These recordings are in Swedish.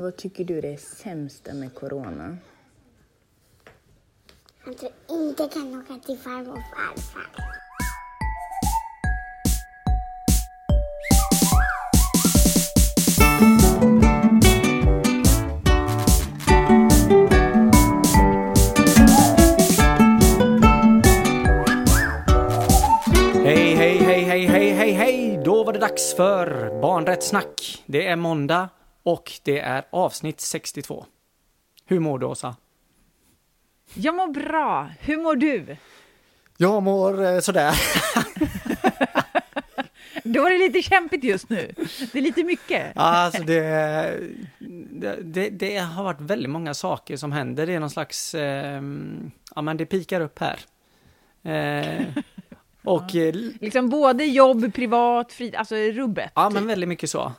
Vad tycker du är det sämsta med corona? Att du inte kan åka till farmor och farfar. Hej, hej, hej, hej, hej, hej, hej! Då var det dags för Barnrättssnack. Det är måndag och det är avsnitt 62. Hur mår du, Åsa? Jag mår bra. Hur mår du? Jag mår eh, sådär. Då är det lite kämpigt just nu. Det är lite mycket. Alltså det, det, det, har varit väldigt många saker som händer. Det är någon slags, eh, ja men det pikar upp här. Eh, och eh, Liksom både jobb, privat, fri, alltså rubbet. ja men väldigt mycket så.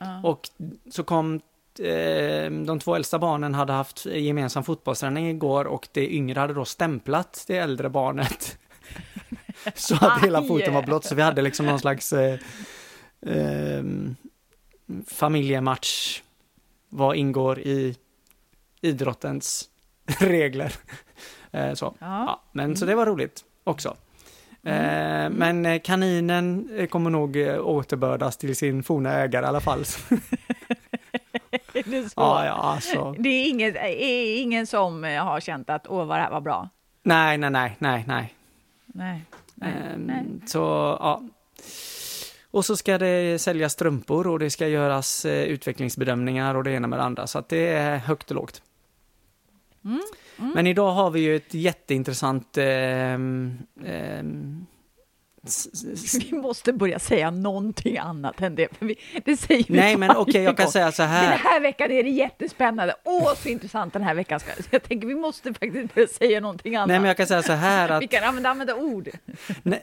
Ja. Och så kom eh, de två äldsta barnen hade haft gemensam fotbollsträning igår och det yngre hade då stämplat det äldre barnet. så att hela foten var blott, så vi hade liksom någon slags eh, eh, familjematch. Vad ingår i idrottens regler? Eh, så. Ja. Ja, men så det var roligt också. Eh, men eh, kaninen eh, kommer nog återbördas till sin forna ägare i alla fall. Är det så? ja, ja, alltså. Det är ingen, är ingen som har känt att åh vad det här var bra. Nej, nej, nej, nej, nej. Nej. Nej. Ehm, nej. Så, ja. Och så ska det säljas strumpor och det ska göras utvecklingsbedömningar och det ena med det andra. Så att det är högt och lågt. Mm, mm. Men idag har vi ju ett jätteintressant s- s- Vi måste börja säga någonting annat än det. För vi, det säger vi Nej, men okej, jag kan gång. säga så Den här. här veckan är det jättespännande. Åh, så intressant den här veckan ska Så Jag tänker vi måste faktiskt börja säga någonting annat. Nej, men jag kan säga så här att Vi kan använda, använda ord. Nej,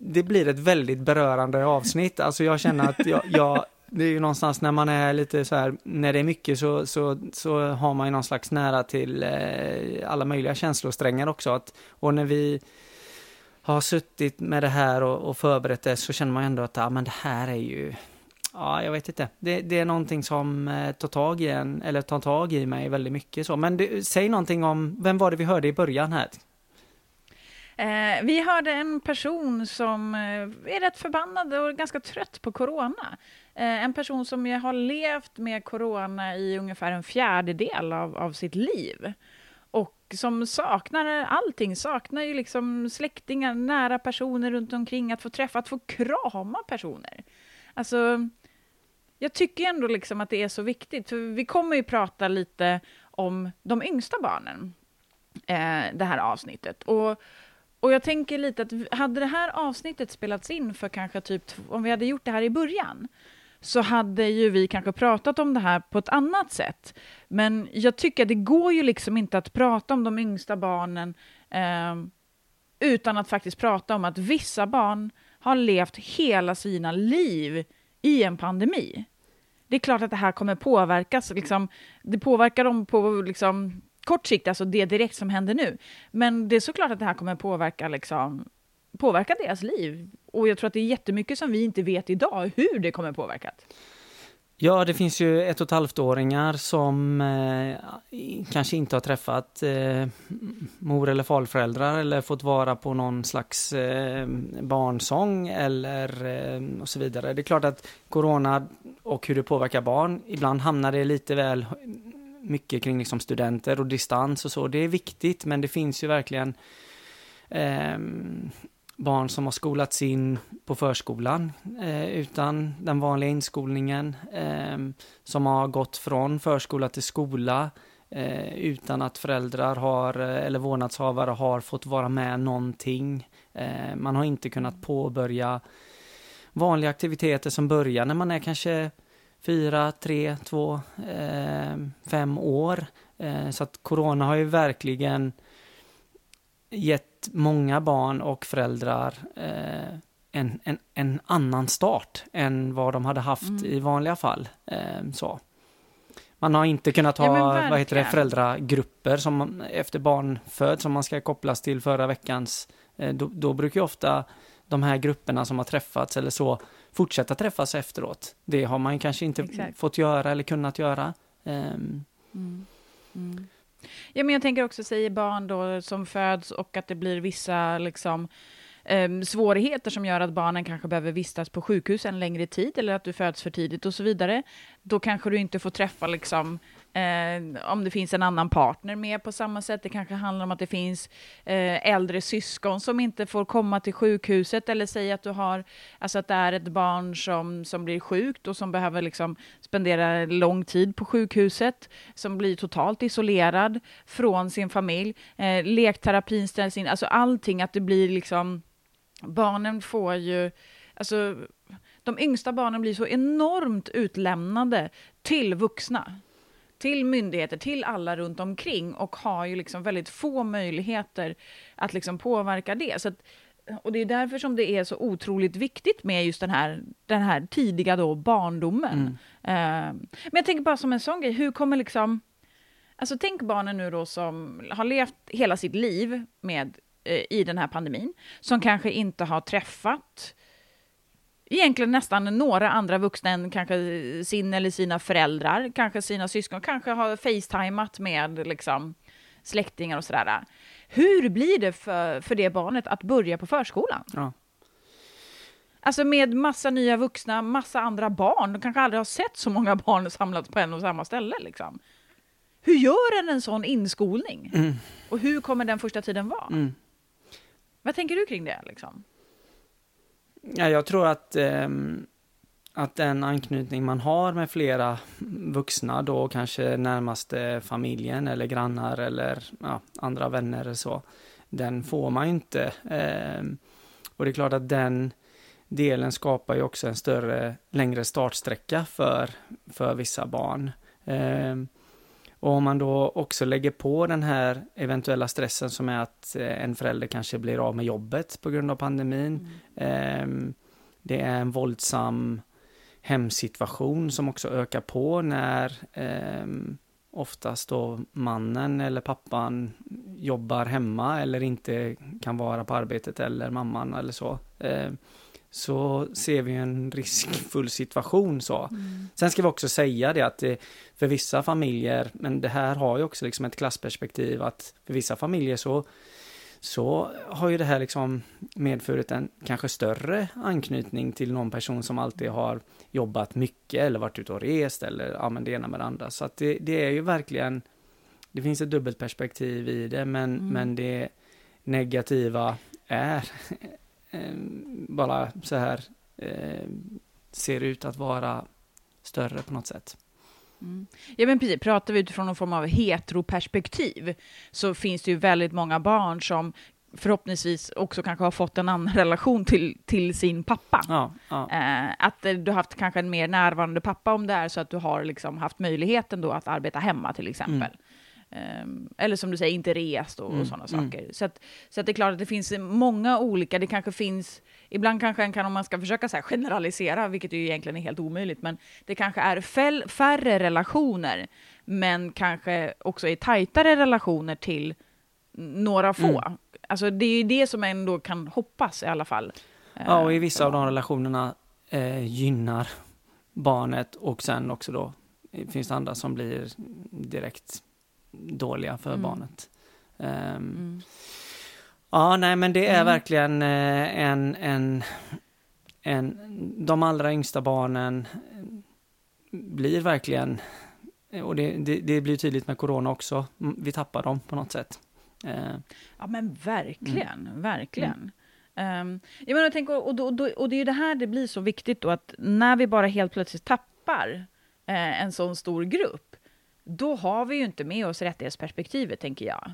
det blir ett väldigt berörande avsnitt. Alltså jag känner att jag, jag, det är ju någonstans när man är lite så här, när det är mycket så, så, så har man ju någon slags nära till eh, alla möjliga känslosträngar också. Att, och när vi har suttit med det här och, och förberett det så känner man ändå att, ja men det här är ju, ja jag vet inte, det, det är någonting som eh, tar tag i en, eller tar tag i mig väldigt mycket så. Men det, säg någonting om, vem var det vi hörde i början här? Eh, vi hörde en person som eh, är rätt förbannad och ganska trött på corona. Eh, en person som ju har levt med corona i ungefär en fjärdedel av, av sitt liv. Och som saknar allting, saknar ju liksom släktingar, nära personer runt omkring, att få träffa, att få krama personer. Alltså, jag tycker ändå liksom att det är så viktigt, för vi kommer ju prata lite om de yngsta barnen, eh, det här avsnittet. Och och jag tänker lite att hade det här avsnittet spelats in för kanske typ, om vi hade gjort det här i början, så hade ju vi kanske pratat om det här på ett annat sätt. Men jag tycker att det går ju liksom inte att prata om de yngsta barnen eh, utan att faktiskt prata om att vissa barn har levt hela sina liv i en pandemi. Det är klart att det här kommer påverkas. Liksom, det påverkar dem på liksom, kort sikt, alltså det direkt som händer nu. Men det är såklart att det här kommer påverka, liksom, påverkat deras liv. Och jag tror att det är jättemycket som vi inte vet idag, hur det kommer påverkat. Ja, det finns ju ett och ett halvt-åringar som eh, kanske inte har träffat eh, mor eller farföräldrar eller fått vara på någon slags eh, barnsång eller eh, och så vidare. Det är klart att corona och hur det påverkar barn, ibland hamnar det lite väl mycket kring liksom studenter och distans och så. Det är viktigt, men det finns ju verkligen ehm, barn som har skolats in på förskolan eh, utan den vanliga inskolningen, eh, som har gått från förskola till skola eh, utan att föräldrar har, eh, eller vårdnadshavare har fått vara med någonting. Eh, man har inte kunnat påbörja vanliga aktiviteter som börjar när man är kanske fyra, tre, två, eh, fem år. Eh, så att corona har ju verkligen gett många barn och föräldrar eh, en, en, en annan start än vad de hade haft Mm. i vanliga fall. Eh, så. Man har inte kunnat Ja, ha vad heter det, föräldragrupper som efter barn föds som man ska kopplas till förra veckans. Eh, då, då brukar ju ofta de här grupperna som har träffats eller så fortsätta träffas efteråt. Det har man kanske inte Exakt. fått göra eller kunnat göra. Ehm, Ja, men jag tänker också, säger barn då som föds och att det blir vissa liksom, eh, svårigheter som gör att barnen kanske behöver vistas på sjukhus en längre tid eller att du föds för tidigt och så vidare. Då kanske du inte får träffa liksom, eh, om det finns en annan partner med på samma sätt. Det kanske handlar om att det finns eh, äldre syskon som inte får komma till sjukhuset eller säga att du har, alltså att det är ett barn som, som blir sjukt och som behöver liksom spendera lång tid på sjukhuset, som blir totalt isolerad från sin familj. Eh, lekterapin ställs in, alltså allting, att det blir liksom, barnen får ju, alltså de yngsta barnen blir så enormt utlämnade till vuxna till myndigheter, till alla runt omkring och har ju liksom väldigt få möjligheter att liksom påverka det. Så att, och det är därför som det är så otroligt viktigt med just den här, den här tidiga då barndomen. Eh, men jag tänker bara som en sån grej, hur kommer liksom... Alltså tänk barnen nu då som har levt hela sitt liv med, eh, i den här pandemin, som kanske inte har träffat egentligen nästan några andra vuxna än kanske sin eller sina föräldrar, kanske sina syskon, kanske har facetimat med liksom, släktingar och sådär. Hur blir det för, för det barnet att börja på förskolan? ja. Alltså med massa nya vuxna, massa andra barn. De kanske aldrig har sett så många barn samlats på en och samma ställe. Liksom. Hur gör en en sån inskolning? Och hur kommer den första tiden vara? Mm. Vad tänker du kring det? Liksom? Ja, jag tror att, eh, att den anknytning man har med flera vuxna då, kanske närmaste familjen eller grannar eller ja, andra vänner eller så, den får man ju inte. Eh, och det är klart att den delen skapar ju också en större, längre startsträcka för, för vissa barn. Eh, och om man då också lägger på den här eventuella stressen som är att eh, en förälder kanske blir av med jobbet på grund av pandemin. Ehm, Det är en våldsam hemsituation som också ökar på när ehm, oftast då mannen eller pappan jobbar hemma eller inte kan vara på arbetet eller mamman eller så. Så ser vi en riskfull situation så. Sen ska vi också säga det att det, för vissa familjer, men det här har ju också liksom ett klassperspektiv att för vissa familjer så så har ju det här liksom medfört en kanske större anknytning till någon person som alltid har jobbat mycket eller varit ute och rest eller ja, men det ena med det andra. Så att det, det är ju verkligen, det finns ett dubbelt perspektiv i det, men, men det negativa är eh, bara så här eh, ser ut att vara större på något sätt. Ja, men precis. Pratar vi utifrån någon form av heteroperspektiv så finns det ju väldigt många barn som förhoppningsvis också kanske har fått en annan relation till, till sin pappa. Ja, ja. Eh, att eh, du har haft kanske en mer närvarande pappa om det är så att du har liksom haft möjligheten då att arbeta hemma till exempel. Ehm, eller som du säger, inte rest och, och sådana saker. Så, att, så att det är klart att det finns många olika, det kanske finns, ibland kanske en kan, om man ska försöka så generalisera, vilket ju egentligen är helt omöjligt, men det kanske är fäll, färre relationer, men kanske också är tajtare relationer till några få. Alltså det är ju det som ändå kan hoppas i alla fall. Ja, och i Eh, vissa av de relationerna eh, gynnar barnet och sen också då eh, finns det andra som blir direkt dåliga för Mm. barnet. Ehm, Ja, nej, men det är Mm. verkligen eh, en, en, en, de allra yngsta barnen eh, blir verkligen, eh, och det, det, det blir tydligt med corona också, Mm, vi tappar dem på något sätt. Ja, men verkligen, verkligen. Um, jag menar, jag tänker, och, då, då, och det är ju det här det blir så viktigt då, att när vi bara helt plötsligt tappar eh, en sån stor grupp, då har vi ju inte med oss rättighetsperspektivet, tänker jag.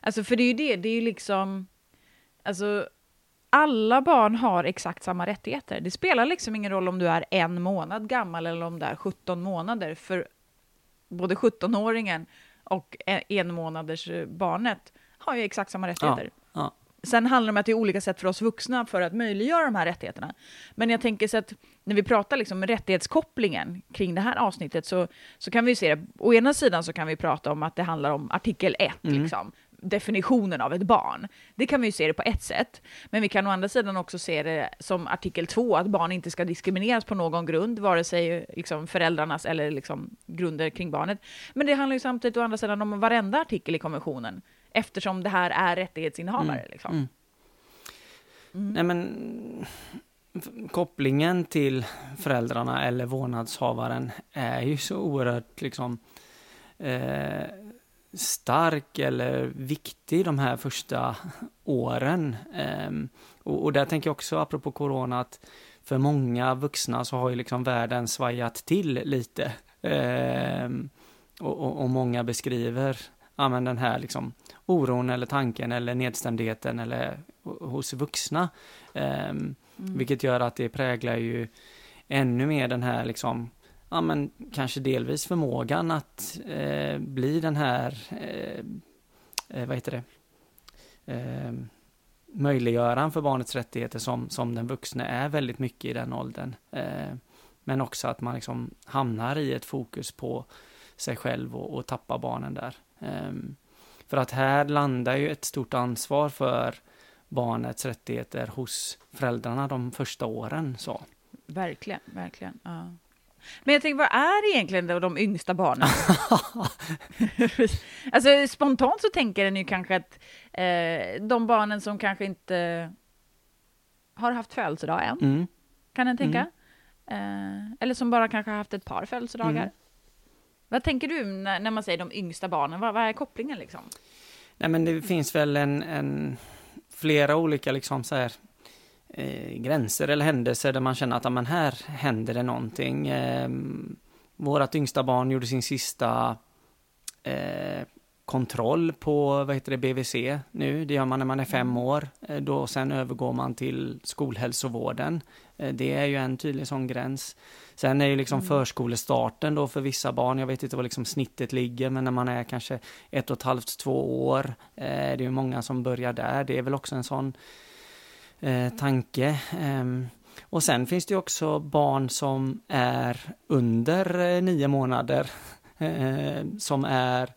Alltså, för det är ju det, det är ju liksom, alltså, alla barn har exakt samma rättigheter. Det spelar liksom ingen roll om du är en månad gammal eller om du är 17 månader, för både 17-åringen och en, månaders eh, barnet har ju exakt samma rättigheter. ja. Sen handlar det om att det är olika sätt för oss vuxna för att möjliggöra de här rättigheterna. Men jag tänker så att när vi pratar liksom rättighetskopplingen kring det här avsnittet så, så kan vi se det. Å ena sidan så kan vi prata om att det handlar om artikel 1, liksom. definitionen av ett barn. Det kan vi ju se det på ett sätt, men vi kan å andra sidan också se det som artikel 2, att barn inte ska diskrimineras på någon grund, vare sig liksom föräldrarnas eller liksom grunder kring barnet. Men det handlar ju samtidigt å andra sidan om varenda artikel i konventionen, eftersom det här är rättighetsinnehavare. Mm, Liksom. mm. Mm. Nej, men kopplingen till föräldrarna eller vårdnadshavaren är ju så oerhört liksom eh, stark eller viktig de här första åren. Ehm, och, och där tänker jag också, apropå corona, att för många vuxna så har ju liksom världen svajat till lite. Ehm, och, och, och många beskriver ja, men den här liksom oron eller tanken eller nedstämdheten eller hos vuxna. Ehm, Mm. Vilket gör att det präglar ju ännu mer den här liksom, ja men kanske delvis förmågan att eh, bli den här, eh, eh, vad heter det, eh, möjliggöraren för barnets rättigheter som, som den vuxne är väldigt mycket i den åldern. Eh, men också att man liksom hamnar i ett fokus på sig själv och, och tappar barnen där. För att här landar ju ett stort ansvar för barnets rättigheter hos föräldrarna de första åren. Så. Verkligen, verkligen. Ja. Men jag tänker, vad är egentligen då de yngsta barnen? alltså spontant så tänker en ju kanske att eh, de barnen som kanske inte har haft födelsedag än, Mm. kan en tänka. Eh, eller som bara kanske har haft ett par födelsedagar. Mm. Vad tänker du när, när man säger de yngsta barnen? Vad, vad är kopplingen liksom? Nej men det finns väl en, en flera olika liksom så här eh, gränser eller händelser där man känner att men här händer det någonting. Eh, vårat yngsta barn gjorde sin sista eh, kontroll på vad heter det, BVC nu. Det gör man när man är fem år. Eh, då sen övergår man till skolhälsovården. Eh, det är ju en tydlig sån gräns. Sen är ju liksom Mm. förskolestarten då för vissa barn, jag vet inte vad liksom snittet ligger, men när man är kanske ett och ett halvt, två år, eh, det är ju många som börjar där. Det är väl också en sån eh, tanke. Ehm, och sen finns det också barn som är under nio månader, som är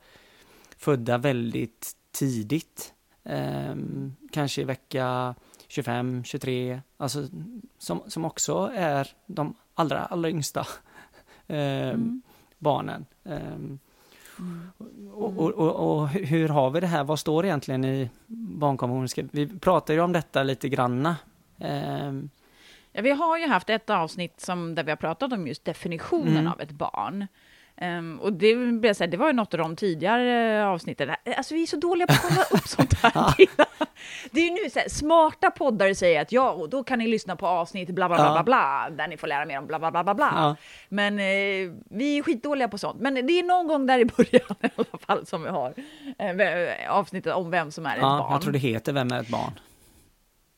födda väldigt tidigt. Ehm, kanske i vecka 25, 23, alltså som, som också är de allra, allra yngsta ehm, Mm. barnen. Mm. och, och, och, och hur har vi det här? Vad står egentligen i barnkonventionen? Vi pratar ju om detta lite granna. Ehm, Ja, vi har ju haft ett avsnitt som, där vi har pratat om just definitionen Mm. av ett barn. Ehm, och det, vill jag säga, det var ju något av de tidigare avsnitten. Alltså vi är så dåliga på att kolla upp sånt här. Det är ju nu så här, smarta poddar säger att ja, och då kan ni lyssna på avsnitt bla bla bla, bla, bla där ni får lära mer om bla bla bla bla. bla. Ja. Men eh, vi är skitdåliga på sånt. Men det är någon gång där i början i alla fall som vi har eh, avsnittet om vem som är ett ja, barn. jag tror det heter Vem är ett barn?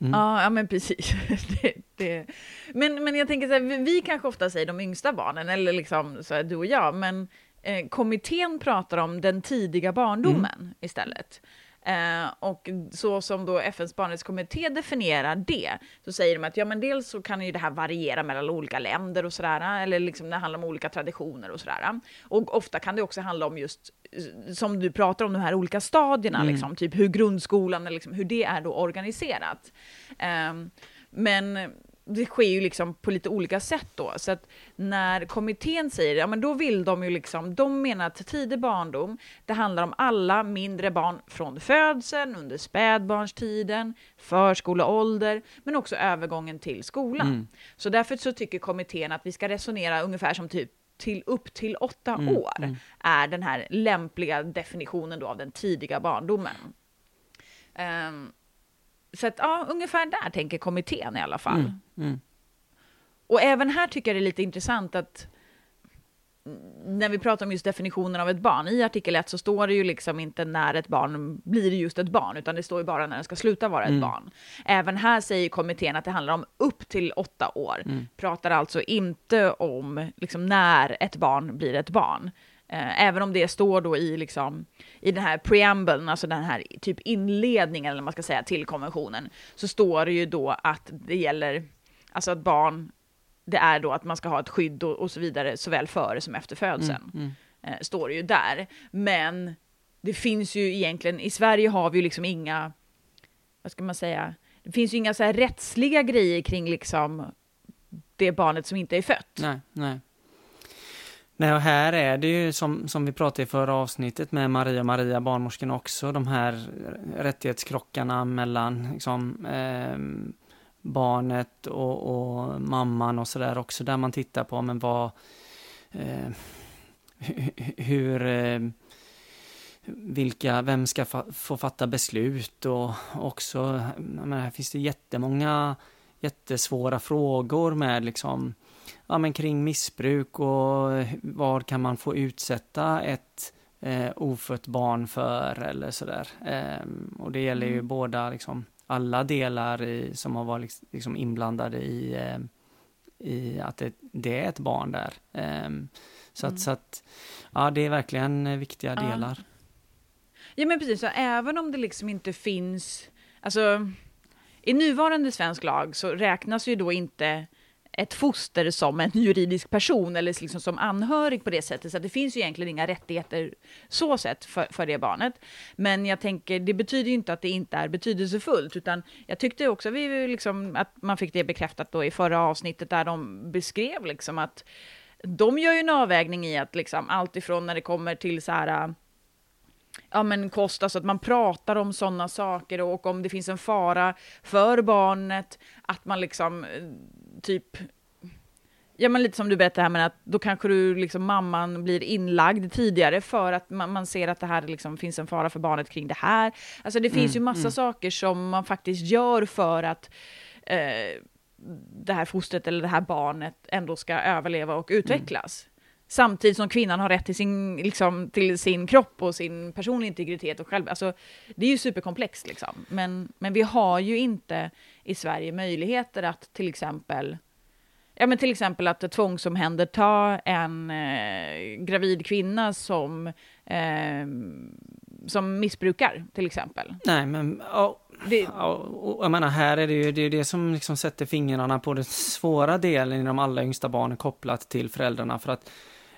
Mm. Ja, ja, men precis. det, det. Men, men jag tänker så här, vi, kanske ofta säger de yngsta barnen, eller liksom så här, du och jag, men eh, kommittén pratar om den tidiga barndomen istället. Eh, och så som då FNs barnrättskommitté definierar det, så säger de att ja, men dels så kan ju det här variera mellan olika länder och sådär, eller liksom det handlar om olika traditioner och sådär. Och ofta kan det också handla om just, eh, som du pratar om, de här olika stadierna, Mm. liksom, typ hur grundskolan, liksom, hur det är då organiserat. Ehm, men det sker ju liksom på lite olika sätt då. Så att när kommittén säger, ja men då vill de ju liksom, de menar att tidig barndom, det handlar om alla mindre barn från födseln, under spädbarnstiden, förskoleålder, men också övergången till skolan. Mm. Så därför så tycker kommittén att vi ska resonera ungefär som typ till upp till åtta Mm, år mm. är den här lämpliga definitionen då av den tidiga barndomen. Ehm, så att ja, ungefär där tänker kommittén i alla fall. Mm. Mm. Och även här tycker jag det är lite intressant att när vi pratar om just definitionen av ett barn, i artikel 1 så står det ju liksom inte när ett barn blir just ett barn, utan det står ju bara när det ska sluta vara ett Mm. barn. Även här säger kommittén att det handlar om upp till åtta år, Mm. pratar alltså inte om liksom när ett barn blir ett barn. Eh, Även om det står då i, liksom, i den här preambeln, alltså den här typ inledningen, eller man ska säga, till konventionen, så står det ju då att det gäller, alltså att barn, det är då att man ska ha ett skydd och, och så vidare, såväl före som efter födseln Mm. Mm. eh, står det ju där. Men det finns ju egentligen, i Sverige har vi ju liksom inga, vad ska man säga, det finns ju inga så här rättsliga grejer kring liksom det barnet som inte är fött. Nej, nej. Nej, och här är det ju som, som vi pratade i förra avsnittet med Maria och Maria, barnmorskan också, de här rättighetskrockarna mellan liksom, eh, barnet och, och, mamman och sådär också, där man tittar på, men vad, eh, hur, eh, vilka, vem ska fa få fatta beslut och också, menar, här finns det jättemånga jättesvåra frågor med liksom, ja men kring missbruk och vad kan man få utsätta ett eh, ofött barn för eller sådär. Eh, och det gäller ju mm. båda liksom, alla delar i, som har varit liksom inblandade i, eh, i att det, det, är ett barn där. Eh, så, mm. att, så att, ja det är verkligen viktiga ja. delar. Ja men precis, så även om det liksom inte finns, alltså i nuvarande svensk lag så räknas ju då inte ett foster som en juridisk person eller liksom som anhörig på det sättet. Så det finns ju egentligen inga rättigheter så sett för, för det barnet. Men jag tänker, det betyder ju inte att det inte är betydelsefullt, utan jag tyckte också vi liksom, att man fick det bekräftat då i förra avsnittet där de beskrev liksom att de gör ju en avvägning i att liksom allt ifrån när det kommer till så här ja, men kost, alltså att man pratar om sådana saker och om det finns en fara för barnet, att man liksom typ Ja men lite som du berättade här, men att då kanske du liksom mamman blir inlagd tidigare för att man, man ser att det här liksom finns en fara för barnet kring det här. Alltså det finns mm, ju massa mm. saker som man faktiskt gör för att eh, det här fostret eller det här barnet ändå ska överleva och utvecklas. Mm. Samtidigt som kvinnan har rätt till sin, liksom, till sin kropp och sin personliga integritet och själv. Alltså, det är ju superkomplext liksom. Men, men vi har ju inte i Sverige möjligheter att till exempel Ja, men till exempel att tvångsomhänderta en eh, gravid kvinna som, eh, som missbrukar, till exempel. Nej, men oh, det... oh, jag menar, här är det ju det, är det som liksom sätter fingrarna på den svåra delen i de allra yngsta barnen kopplat till föräldrarna. För att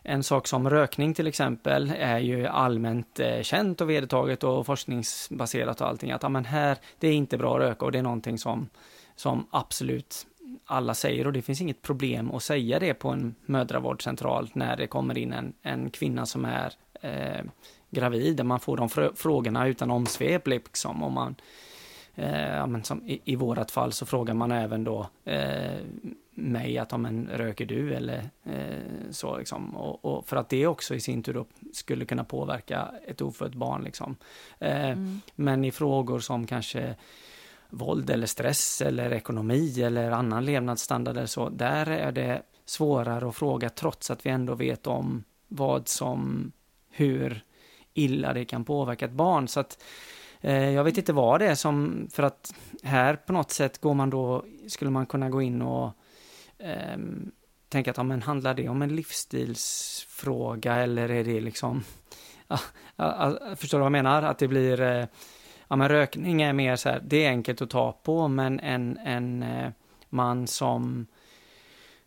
en sak som rökning till exempel är ju allmänt eh, känt och vedertaget och forskningsbaserat och allting. Att ja, men här, det är inte bra att röka och det är någonting som, som absolut alla säger och det finns inget problem att säga det på en mödravårdscentral när det kommer in en, en kvinna som är eh, gravid, där man får de frågorna utan omsvep liksom. Och man, eh, ja, men som i, i vårat fall så frågar man även då eh, mig att, om en röker du eller eh, så liksom. Och, och, för att det också i sin tur skulle kunna påverka ett ofött barn liksom. Eh, mm. Men i frågor som kanske våld eller stress eller ekonomi eller annan levnadsstandard eller så, där är det svårare att fråga trots att vi ändå vet om vad som, hur illa det kan påverka ett barn. Så att eh, Eh, jag vet inte vad det är som, för att här på något sätt går man då, skulle man kunna gå in och eh, tänka att, ja, men handlar det om en livsstilsfråga eller är det liksom, ja, ja, förstår du vad jag menar? Att det blir, eh, ja men rökning är mer så här, det är enkelt att ta på, men en, en eh, man som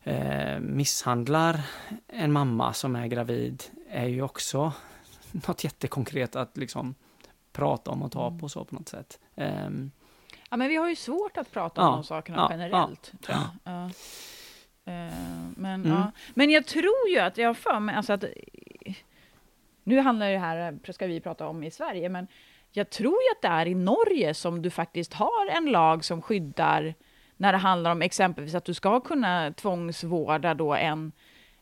eh, misshandlar en mamma som är gravid är ju också något jättekonkret att liksom prata om och ta mm. på så på något sätt. Um, ja, men vi har ju svårt att prata om ja, de sakerna ja, generellt. Ja, ja. Uh, men, mm. ja. men jag tror ju att jag har för mig, alltså att nu handlar det här, ska vi prata om i Sverige, men jag tror ju att det är i Norge som du faktiskt har en lag som skyddar när det handlar om exempelvis att du ska kunna tvångsvårda då en,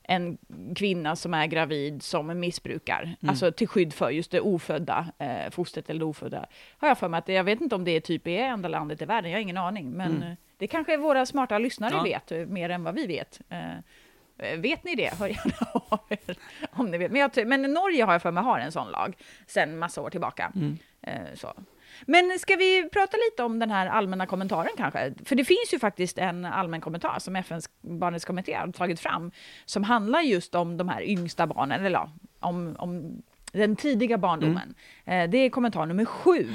en kvinna som är gravid som missbrukar, mm. alltså till skydd för just det ofödda eh, fostret eller det ofödda. Har jag för mig att jag vet inte om det är typ i enda landet i världen, jag har ingen aning, men mm. det kanske våra smarta lyssnare ja. vet eh, mer än vad vi vet. Eh, vet ni det? Hör gärna av er om ni vet. Men, men Norge har jag för mig har en sån lag sedan massa år tillbaka. Mm. Eh, så. Men ska vi prata lite om den här allmänna kommentaren kanske? För det finns ju faktiskt en allmän kommentar som FNs barnets kommitté har tagit fram som handlar just om de här yngsta barnen, eller ja, om, om den tidiga barndomen. Mm. Eh, det är kommentar nummer sju.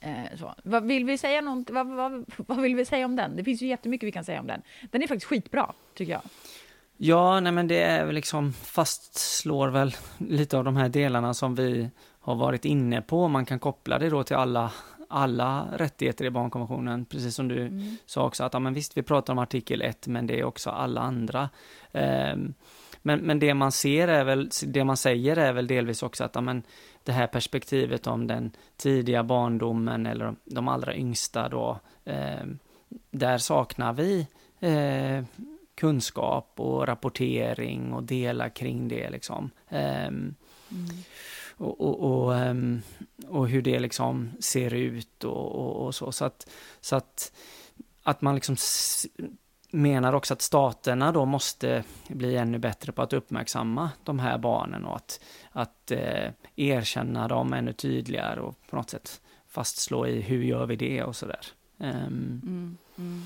Eh, så. Vad vill vi säga något, vad, vad, vad, vill vi säga om den? Det finns ju jättemycket vi kan säga om den. Den är faktiskt skitbra, tycker jag. Ja, nej men det är liksom fastslår väl lite av de här delarna som vi har varit inne på. Man kan koppla det då till alla, alla rättigheter i barnkonventionen, precis som du mm. sa också, att ja, men visst, vi pratar om artikel 1, men det är också alla andra. Um, men, men det man ser är väl, det man säger är väl delvis också att ja, men det här perspektivet om den tidiga barndomen eller de allra yngsta då, eh, där saknar vi eh, kunskap och rapportering och dela kring det liksom. Eh, mm och, och, och, ehm, och, hur det liksom ser ut och, och så. Så att, så att, att man liksom menar också att staterna då måste bli ännu bättre på att uppmärksamma de här barnen och att, att eh, erkänna dem ännu tydligare och på något sätt fastslå i hur gör vi det och sådär. Um. Mm, mm.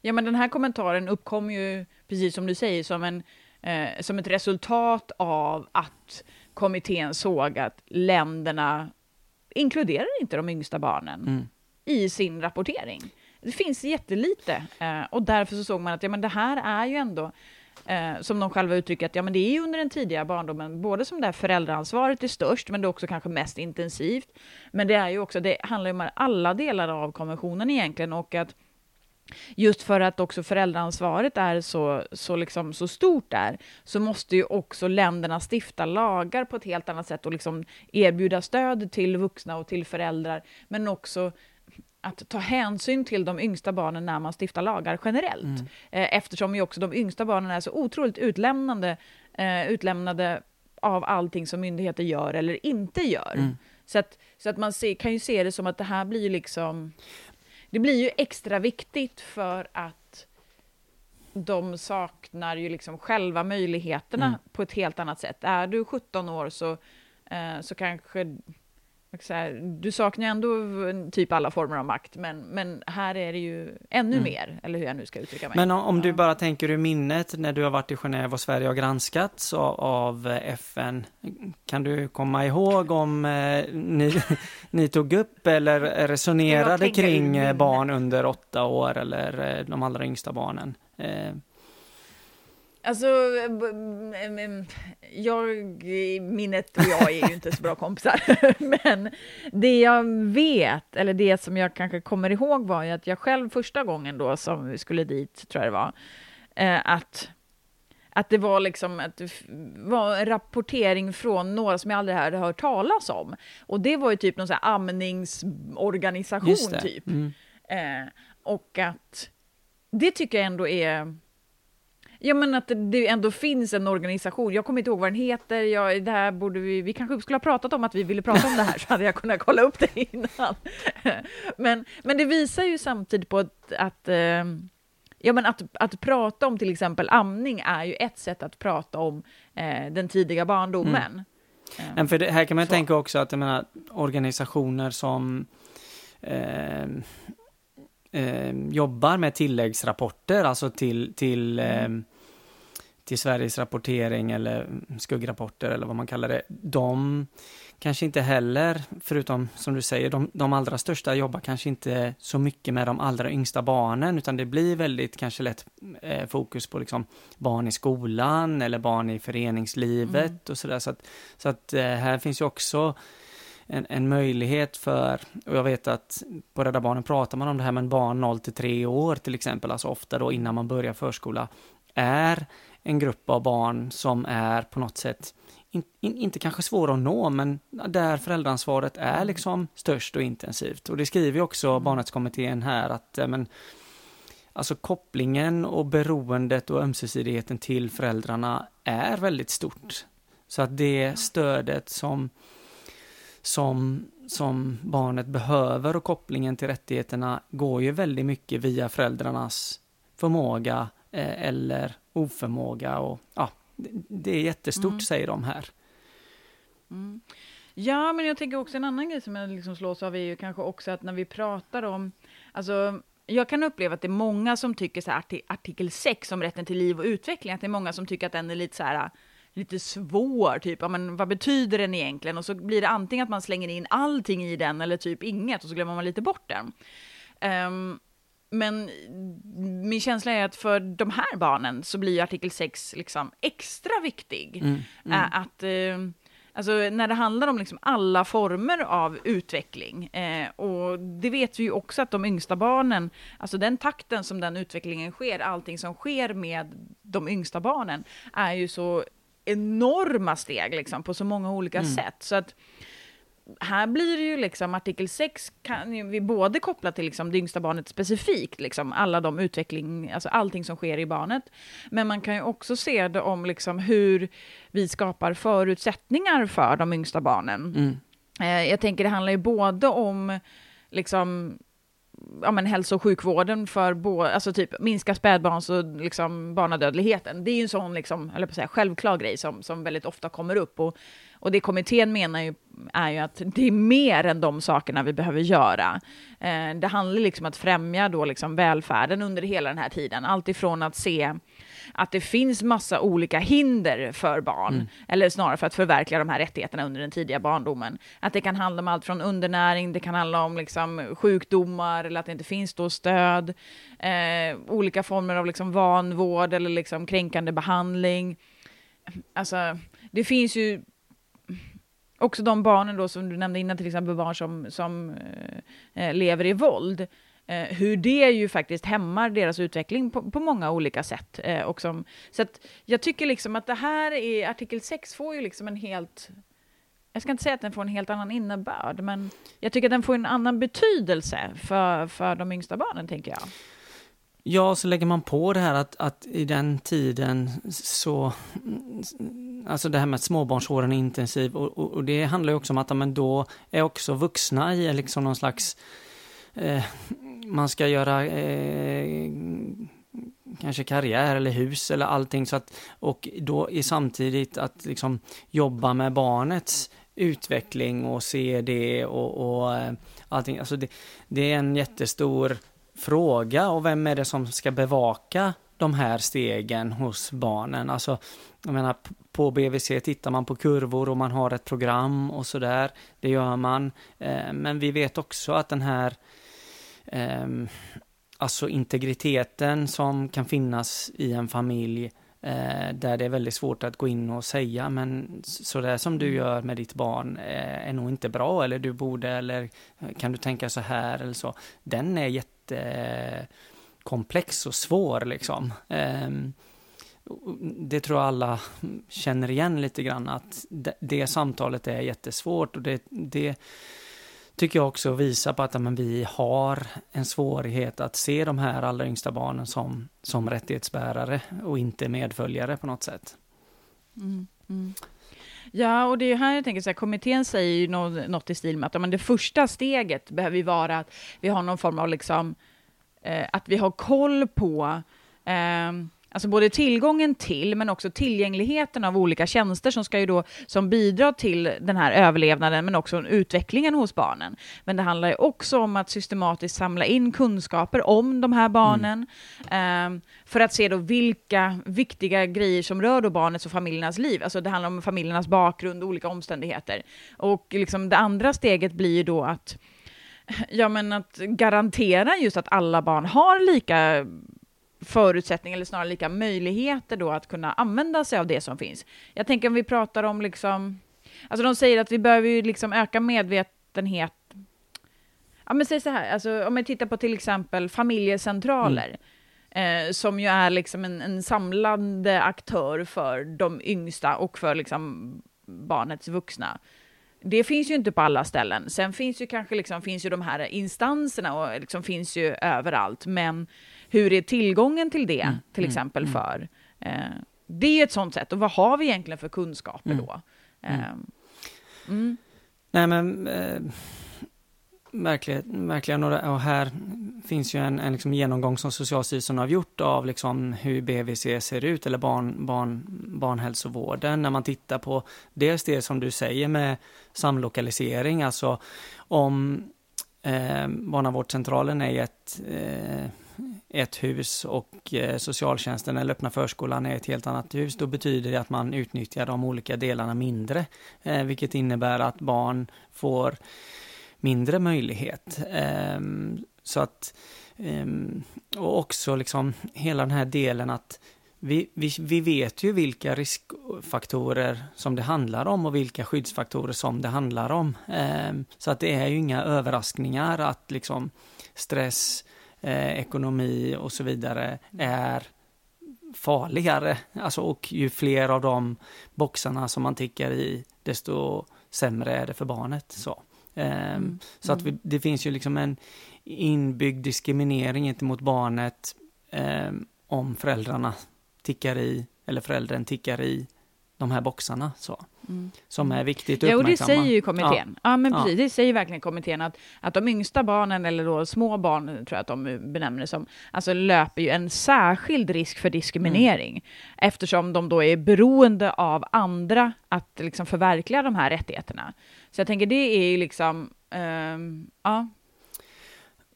Ja, men den här kommentaren uppkom ju, precis som du säger, som, en, eh, som ett resultat av att kommittén såg att länderna inkluderar inte de yngsta barnen mm. i sin rapportering. Det finns jättelite eh, och därför så såg man att ja, men det här är ju ändå eh, som de själva uttrycker att ja, men det är ju under den tidiga barndomen, både som där föräldraansvaret är störst, men det är också kanske mest intensivt. Men det är ju också, det handlar ju om alla delar av konventionen egentligen och att just för att också föräldraansvaret är så, så, liksom, så stort där, så måste ju också länderna stifta lagar på ett helt annat sätt och liksom erbjuda stöd till vuxna och till föräldrar, men också att ta hänsyn till de yngsta barnen när man stiftar lagar generellt. Mm. Eh, eftersom ju också de yngsta barnen är så otroligt utlämnande, eh, utlämnade av allting som myndigheter gör eller inte gör. Mm. Så att, så att man se, kan ju se det som att det här blir liksom... Det blir ju extra viktigt för att de saknar ju liksom själva möjligheterna mm. på ett helt annat sätt. Är du 17 år så, eh, så kanske här, du saknar ju ändå typ alla former av makt, men, men här är det ju ännu mm. mer, eller hur jag nu ska uttrycka mig. Men om, om du bara tänker ur minnet när du har varit i Genève och Sverige har granskats av, av FN, kan du komma ihåg om eh, ni, ni tog upp eller resonerade kring eh, barn under åtta år eller eh, de allra yngsta barnen? Eh, Alltså, jag, minnet och jag är ju inte så bra kompisar, men det jag vet, eller det som jag kanske kommer ihåg var ju att jag själv första gången då som vi skulle dit, tror jag det var, eh, att att det var liksom att var en rapportering från några som jag aldrig hade hört talas om. Och det var ju typ någon sån här amningsorganisation typ. Mm. Eh, och att det tycker jag ändå är Ja, men att det ändå finns en organisation. Jag kommer inte ihåg vad den heter. Jag, det här borde vi, vi kanske skulle ha pratat om att vi ville prata om det här, så hade jag kunnat kolla upp det innan. Men, men det visar ju samtidigt på att, att eh, Ja, men att, att prata om till exempel amning är ju ett sätt att prata om eh, den tidiga barndomen. Mm. Men för det, här kan man så. tänka också att jag menar, organisationer som eh, eh, jobbar med tilläggsrapporter, alltså till, till, eh, till Sveriges rapportering eller skuggrapporter eller vad man kallar det, de kanske inte heller, förutom som du säger, de, de allra största jobbar kanske inte så mycket med de allra yngsta barnen, utan det blir väldigt kanske lätt eh, fokus på liksom barn i skolan eller barn i föreningslivet mm. och sådär. Så att, så att eh, här finns ju också en, en möjlighet för, och jag vet att på Rädda Barnen pratar man om det här med barn 0 till 3 år till exempel, alltså ofta då innan man börjar förskola, är en grupp av barn som är på något sätt in, in, inte kanske svår att nå, men där föräldraansvaret är liksom störst och intensivt. Och det skriver också mm. Barnrättskommittén här att men, alltså kopplingen och beroendet och ömsesidigheten till föräldrarna är väldigt stort. Så att det stödet som som, som barnet behöver och kopplingen till rättigheterna går ju väldigt mycket via föräldrarnas förmåga eh, eller oförmåga och ja, det, är jättestort mm. säger de här. Mm. Ja, men jag tänker också en annan grej som jag liksom slås av är ju kanske också att när vi pratar om, alltså jag kan uppleva att det är många som tycker så här, artikel 6 om rätten till liv och utveckling, att det är många som tycker att den är lite så här lite svår, typ, ja, men vad betyder den egentligen? Och så blir det antingen att man slänger in allting i den eller typ inget och så glömmer man lite bort den. Um, men min känsla är att för de här barnen så blir artikel 6 liksom extra viktig. Mm, mm. Att, uh, Alltså när det handlar om liksom alla former av utveckling. Eh, och det vet vi ju också att de yngsta barnen, alltså den takten som den utvecklingen sker, allting som sker med de yngsta barnen, är ju så enorma steg liksom, på så många olika mm. sätt. Så att här blir det ju liksom artikel 6 kan vi både koppla till liksom det yngsta barnet specifikt, liksom alla de utveckling, alltså allting som sker i barnet. Men man kan ju också se det om liksom hur vi skapar förutsättningar för de yngsta barnen. Mm. Eh, jag tänker det handlar ju både om liksom ja, men hälso och sjukvården för bo, alltså typ minska spädbarns och liksom barnadödligheten. Det är ju en sån liksom, eller på säga, självklar grej som, som väldigt ofta kommer upp. Och, och det kommittén menar ju är ju att det är mer än de sakerna vi behöver göra. Eh, det handlar liksom om att främja då liksom välfärden under hela den här tiden. Allt ifrån att se att det finns massa olika hinder för barn, mm. eller snarare för att förverkliga de här rättigheterna under den tidiga barndomen. Att det kan handla om allt från undernäring, det kan handla om liksom sjukdomar, eller att det inte finns då stöd, eh, olika former av liksom vanvård eller liksom kränkande behandling. Alltså, det finns ju också de barnen då som du nämnde innan, till exempel barn som, som eh, lever i våld. Eh, hur det ju faktiskt hämmar deras utveckling på, på många olika sätt. Eh, och som, så att jag tycker liksom att det här i artikel 6 får ju liksom en helt jag ska inte säga att den får en helt annan innebörd, men jag tycker att den får en annan betydelse för, för de yngsta barnen, tänker jag. Ja, så lägger man på det här att, att i den tiden så, alltså det här med att småbarnsåren är intensiv och, och, och det handlar ju också om att men då är också vuxna i liksom någon slags eh, man ska göra eh, kanske karriär eller hus eller allting så att och då är samtidigt att liksom jobba med barnets utveckling och se det och, och eh, allting. Alltså det, det är en jättestor fråga och vem är det som ska bevaka de här stegen hos barnen? Alltså, jag menar, på BVC tittar man på kurvor och man har ett program och sådär. Det gör man. Eh, men vi vet också att den här eh, alltså integriteten som kan finnas i en familj eh, där det är väldigt svårt att gå in och säga men så där som du mm. gör med ditt barn eh, är nog inte bra eller du borde eller kan du tänka så här eller så. Den är jättekomplex och svår liksom. Eh, det tror jag alla känner igen lite grann att det, det samtalet är jättesvårt och det, det tycker jag också visar på att men, vi har en svårighet att se de här allra yngsta barnen som, som rättighetsbärare och inte medföljare på något sätt. Mm, mm. Ja, och det är här jag tänker så här, kommittén säger ju något, något i stil med att men det första steget behöver ju vara att vi har någon form av liksom, eh, att vi har koll på eh, Alltså både tillgången till, men också tillgängligheten av olika tjänster som ska ju då, som bidrar till den här överlevnaden, men också utvecklingen hos barnen. Men det handlar ju också om att systematiskt samla in kunskaper om de här barnen, mm. eh, för att se då vilka viktiga grejer som rör då barnets och familjernas liv. Alltså det handlar om familjernas bakgrund och olika omständigheter. Och liksom det andra steget blir ju då att Ja, men att garantera just att alla barn har lika förutsättningar, eller snarare lika möjligheter då att kunna använda sig av det som finns. Jag tänker om vi pratar om liksom, alltså de säger att vi behöver ju liksom öka medvetenhet. Ja men säg så här, alltså om vi tittar på till exempel familjecentraler, mm. eh, som ju är liksom en, en samlande aktör för de yngsta och för liksom barnets vuxna. Det finns ju inte på alla ställen. Sen finns ju kanske liksom, finns ju de här instanserna och liksom finns ju överallt, men hur är tillgången till det, mm. till mm. exempel, mm. för? Eh, det är ett sånt sätt. Och vad har vi egentligen för kunskaper mm. då? Eh, Nej, men eh, verkligen, några, Och här finns ju en, en liksom genomgång som Socialstyrelsen har gjort av liksom hur BVC ser ut, eller barn, barn, barnhälsovården, när man tittar på dels det som du säger med samlokalisering, alltså om eh, barnavårdscentralen är ett eh, ett hus och eh, socialtjänsten eller öppna förskolan är ett helt annat hus, då betyder det att man utnyttjar de olika delarna mindre, eh, vilket innebär att barn får mindre möjlighet. Ehm, så att, ehm, och också liksom hela den här delen att vi, vi, vi vet ju vilka riskfaktorer som det handlar om och vilka skyddsfaktorer som det handlar om. Ehm, så att det är ju inga överraskningar att liksom stress, eh, ekonomi och så vidare är farligare. Alltså, och ju fler av de boxarna som man tickar i, desto sämre är det för barnet. Så, mm. så att vi, det finns ju liksom en inbyggd diskriminering gentemot barnet eh, om föräldrarna tickar i, eller föräldern tickar i de här boxarna. Så. Mm. Som är viktigt att Ja, och det säger ju kommittén. Ja, ja men precis, ja. det säger verkligen kommittén att, att de yngsta barnen, eller då små barn, tror jag att de benämner det som, alltså löper ju en särskild risk för diskriminering, mm. eftersom de då är beroende av andra att liksom förverkliga de här rättigheterna. Så jag tänker, det är ju liksom, um, ja.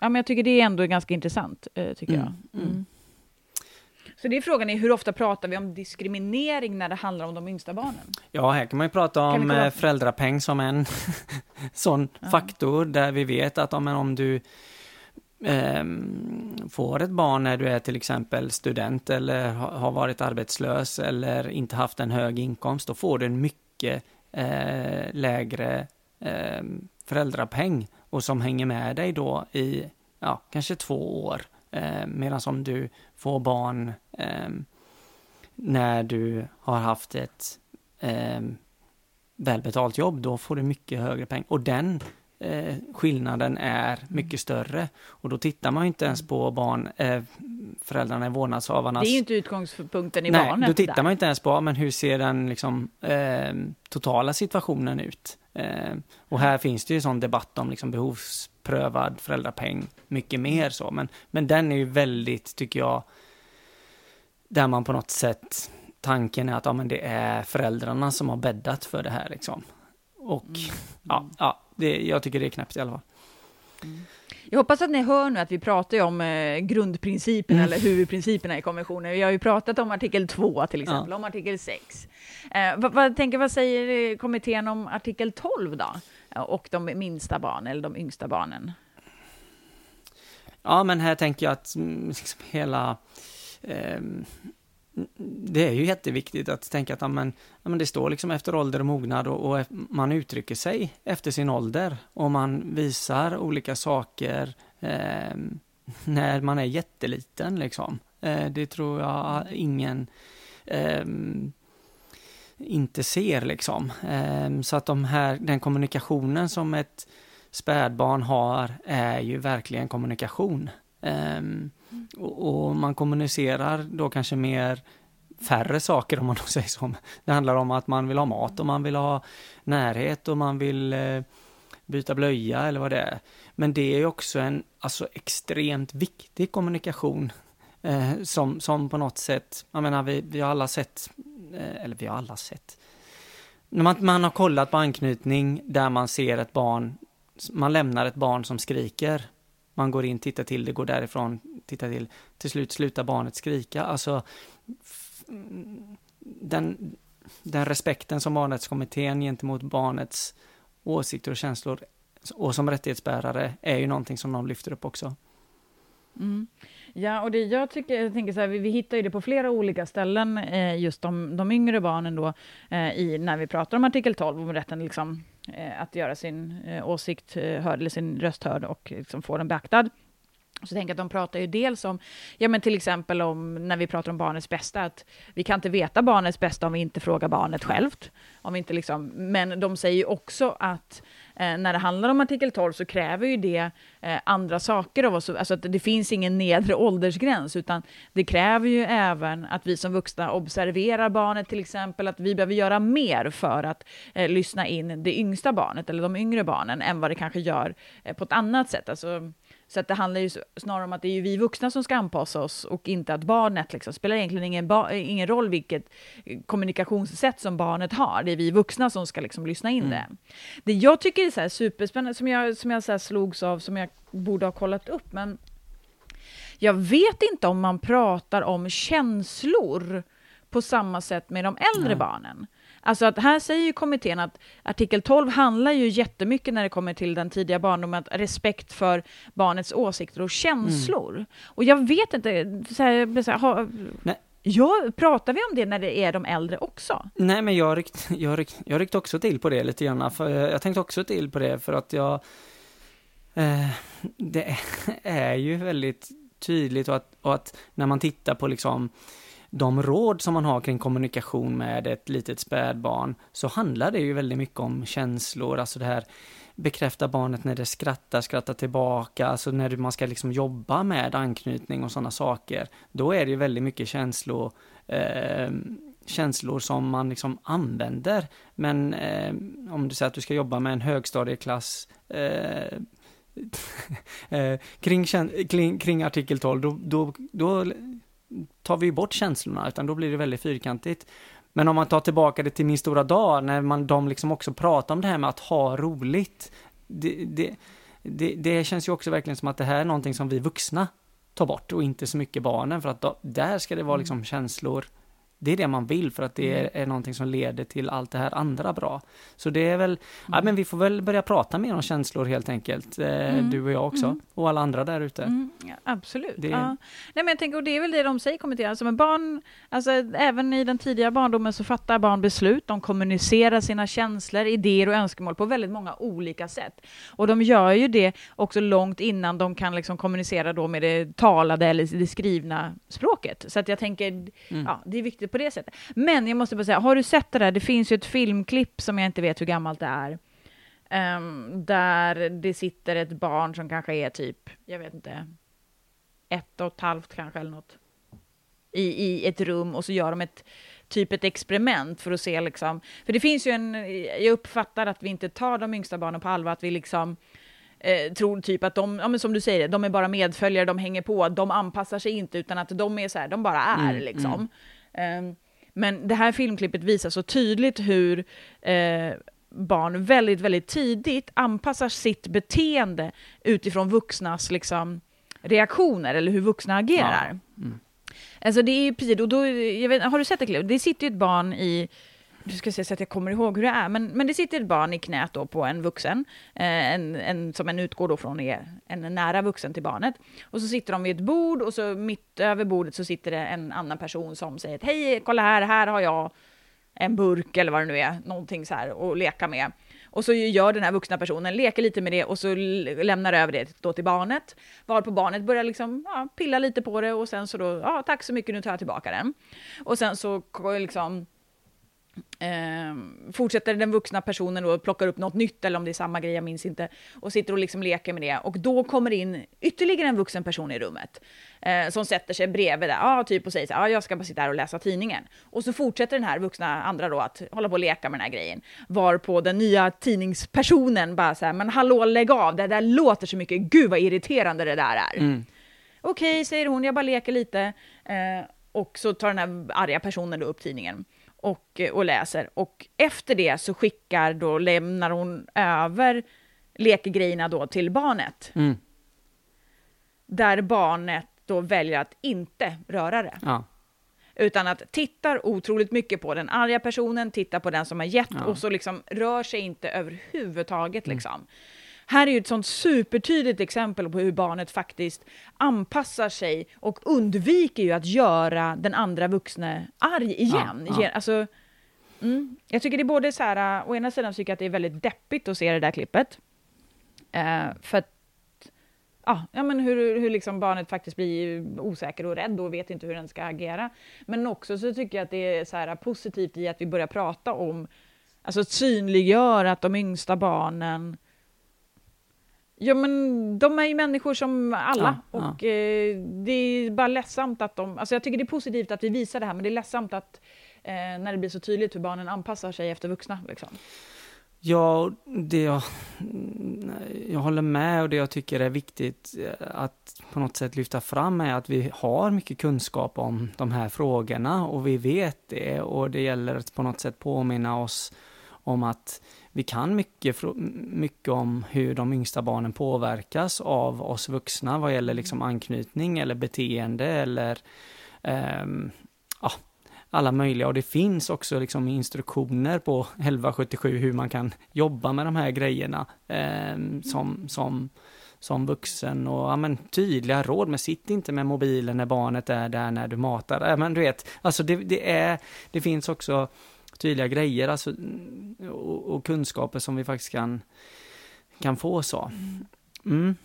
Ja, men jag tycker det är ändå ganska intressant, uh, tycker mm. jag. Så det är frågan är hur ofta pratar vi om diskriminering när det handlar om de yngsta barnen? Ja, här kan man ju prata om eh, föräldrapeng som en sån ja. faktor där vi vet att om, om du eh, får ett barn när du är till exempel student eller har varit arbetslös eller inte haft en hög inkomst, då får du en mycket eh, lägre eh, föräldrapeng och som hänger med dig då i ja, kanske två år. Eh, Medan om du får barn när du har haft ett eh, välbetalt jobb, då får du mycket högre pengar. Och den eh, skillnaden är mycket större. Och då tittar man inte ens på barn, eh, föräldrarna i vårdnadshavarnas... Det är ju inte utgångspunkten i Nej, barnet. då tittar där. man inte ens på, men hur ser den liksom, eh, totala situationen ut? Eh, och här finns det ju sån debatt om liksom behovsprövad föräldrapeng, mycket mer så, men, men den är ju väldigt, tycker jag, där man på något sätt, tanken är att ja, men det är föräldrarna som har bäddat för det här liksom. Och mm. ja, ja det, jag tycker det är knäppt i alla fall. Mm. Jag hoppas att ni hör nu att vi pratar om eh, grundprinciperna mm. eller huvudprinciperna i konventionen. Vi har ju pratat om artikel 2 till exempel, ja. om artikel 6. Eh, vad, vad, tänker, vad säger kommittén om artikel 12 då? Och de minsta barnen, eller de yngsta barnen? Ja, men här tänker jag att mm, liksom hela eh, det är ju jätteviktigt att tänka att amen, amen, det står liksom efter ålder och mognad och, och, man uttrycker sig efter sin ålder och man visar olika saker eh, när man är jätteliten liksom. Eh, det tror jag ingen eh, inte ser liksom. Eh, så att de här, den kommunikationen som ett spädbarn har är ju verkligen kommunikation. Ehm, och, och, man kommunicerar då kanske mer färre saker om man då säger så. Det handlar om att man vill ha mat och man vill ha närhet och man vill eh, byta blöja eller vad det är. Men det är också en alltså, extremt viktig kommunikation eh, som, som på något sätt, jag menar vi, vi har alla sett, eh, eller vi har alla sett, när man, man har kollat på anknytning där man ser ett barn, man lämnar ett barn som skriker man går in, tittar till det, går därifrån, tittar till. Till slut slutar barnet skrika. Alltså, den, den respekten som barnrättskommittén gentemot barnets åsikter och känslor och som rättighetsbärare är ju någonting som de lyfter upp också. Mm. Ja, och det jag tycker, jag tänker så här, vi, vi hittar ju det på flera olika ställen, eh, just de, de yngre barnen då, eh, i, när vi pratar om artikel 12, om rätten liksom, Eh, att göra sin eh, åsikt eh, hörd, eller sin röst hörd och liksom få den beaktad. Så tänker att de pratar ju dels om, ja men till exempel om när vi pratar om barnets bästa, att vi kan inte veta barnets bästa om vi inte frågar barnet självt. Om vi inte liksom, men de säger ju också att eh, när det handlar om artikel 12 så kräver ju det eh, andra saker av oss. Alltså att det finns ingen nedre åldersgräns, utan det kräver ju även att vi som vuxna observerar barnet till exempel, att vi behöver göra mer för att eh, lyssna in det yngsta barnet eller de yngre barnen än vad det kanske gör eh, på ett annat sätt. Alltså, så att det handlar ju snarare om att det är vi vuxna som ska anpassa oss och inte att barnet liksom spelar egentligen ingen, ingen roll vilket kommunikationssätt som barnet har. Det är vi vuxna som ska liksom lyssna in mm. det. Det jag tycker är så superspännande, som jag, som jag så slogs av, som jag borde ha kollat upp, men jag vet inte om man pratar om känslor på samma sätt med de äldre Nej. barnen. Alltså att här säger ju kommittén att artikel 12 handlar ju jättemycket när det kommer till den tidiga barndomen, att respekt för barnets åsikter och känslor. Mm. Och jag vet inte, så här, så här, ha... Ja, pratar vi om det när det är de äldre också? Nej, men jag ryckte jag ryck, jag ryckt också till på det lite grann. För jag tänkte också till på det för att jag... Eh, det är ju väldigt tydligt och att, och att när man tittar på liksom de råd som man har kring kommunikation med ett litet spädbarn så handlar det ju väldigt mycket om känslor, alltså det här bekräfta barnet när det skrattar, skratta tillbaka, alltså när man ska liksom jobba med anknytning och sådana saker. Då är det ju väldigt mycket känslor, eh, känslor som man liksom använder. Men eh, om du säger att du ska jobba med en högstadieklass eh, eh kring, kring, kring, artikel 12, då, då, då tar vi bort känslorna, utan då blir det väldigt fyrkantigt. Men om man tar tillbaka det till min stora dag, när man, de liksom också pratar om det här med att ha roligt. Det, det, det, det känns ju också verkligen som att det här är någonting som vi vuxna tar bort och inte så mycket barnen, för att då, där ska det vara liksom mm. känslor det är det man vill för att det är, mm. är någonting som leder till allt det här andra bra. Så det är väl, mm. ja men vi får väl börja prata mer om känslor helt enkelt, eh, mm. du och jag också, mm. och alla andra där ute. Mm. Ja, absolut. Det... Ja. Nej men jag tänker, och det är väl det de säger kommenterar, alltså med barn, alltså även i den tidiga barndomen så fattar barn beslut, de kommunicerar sina känslor, idéer och önskemål på väldigt många olika sätt. Och de gör ju det också långt innan de kan liksom kommunicera då med det talade eller det skrivna språket. Så att jag tänker, ja, det är viktigt på det sättet. Men jag måste bara säga, har du sett det där? Det finns ju ett filmklipp som jag inte vet hur gammalt det är. Um, där det sitter ett barn som kanske är typ, jag vet inte, ett och ett halvt kanske eller något. I, i ett rum och så gör de ett typ ett experiment för att se liksom, för det finns ju en, jag uppfattar att vi inte tar de yngsta barnen på allvar, att vi liksom eh, tror typ att de, ja men som du säger, de är bara medföljare, de hänger på, de anpassar sig inte, utan att de är så här, de bara är mm, liksom. Mm. Ehm, men det här filmklippet visar så tydligt hur eh, barn väldigt, väldigt tidigt anpassar sitt beteende utifrån vuxnas liksom, reaktioner eller hur vuxna agerar. Ja. Mm. Alltså det är precis, och då, vet, har du sett det klippet? Det sitter ju ett barn i du ska se så att jag kommer ihåg hur det är, men, men det sitter ett barn i knät då på en vuxen, eh, en, en, som en utgår då från är en nära vuxen till barnet. Och så sitter de vid ett bord och så mitt över bordet så sitter det en annan person som säger hej, kolla här, här har jag en burk eller vad det nu är, någonting så här att leka med. Och så gör den här vuxna personen, leker lite med det och så lämnar över det då till barnet. Varpå barnet börjar liksom, ja, pilla lite på det och sen så då, ja tack så mycket, nu tar jag tillbaka den. Och sen så liksom Eh, fortsätter den vuxna personen och plockar upp något nytt eller om det är samma grej, jag minns inte, och sitter och liksom leker med det. Och då kommer in ytterligare en vuxen person i rummet eh, som sätter sig bredvid där, ah, typ och säger så ah, jag ska bara sitta här och läsa tidningen. Och så fortsätter den här vuxna andra då att hålla på och leka med den här grejen. Varpå den nya tidningspersonen bara så här, men hallå lägg av, det där låter så mycket, gud vad irriterande det där är. Mm. Okej, okay, säger hon, jag bara leker lite. Eh, och så tar den här arga personen då upp tidningen och, eh, och läser. Och efter det så skickar då, lämnar hon över lekgrejerna då till barnet. Mm. Där barnet då väljer att inte röra det. Ja. Utan att tittar otroligt mycket på den arga personen, tittar på den som har gett ja. och så liksom rör sig inte överhuvudtaget mm. Här är ju ett sånt supertydligt exempel på hur barnet faktiskt anpassar sig och undviker ju att göra den andra vuxne arg igen. Ja, ja. Alltså, mm, jag tycker det är både så här, äh, å ena sidan tycker jag att det är väldigt deppigt att se det där klippet. Uh, för att ja, ja, men hur, hur liksom barnet faktiskt blir osäker och rädd och vet inte hur den ska agera. Men också så tycker jag att det är så här positivt i att vi börjar prata om, alltså synliggör att de yngsta barnen Ja, men de är ju människor som alla. Ja, och ja. Eh, det är bara ledsamt att de... Alltså jag tycker det är positivt att vi visar det här, men det är ledsamt att eh, när det blir så tydligt hur barnen anpassar sig efter vuxna. Liksom. Ja, det jag, jag håller med och det jag tycker är viktigt eh, att på något sätt lyfta fram är att vi har mycket kunskap om de här frågorna och vi vet det och det gäller att på något sätt påminna oss om att vi kan mycket, mycket om hur de yngsta barnen påverkas av oss vuxna vad gäller liksom anknytning eller beteende eller um, ja, alla möjliga. Och det finns också liksom instruktioner på 1177 hur man kan jobba med de här grejerna um, som, som, som vuxen och ja, men, tydliga råd, men sitt inte med mobilen när barnet är där när du matar. Ja, men du vet, alltså det, det är, det finns också tydliga grejer alltså, och, och kunskaper som vi faktiskt kan, kan få så. Mm.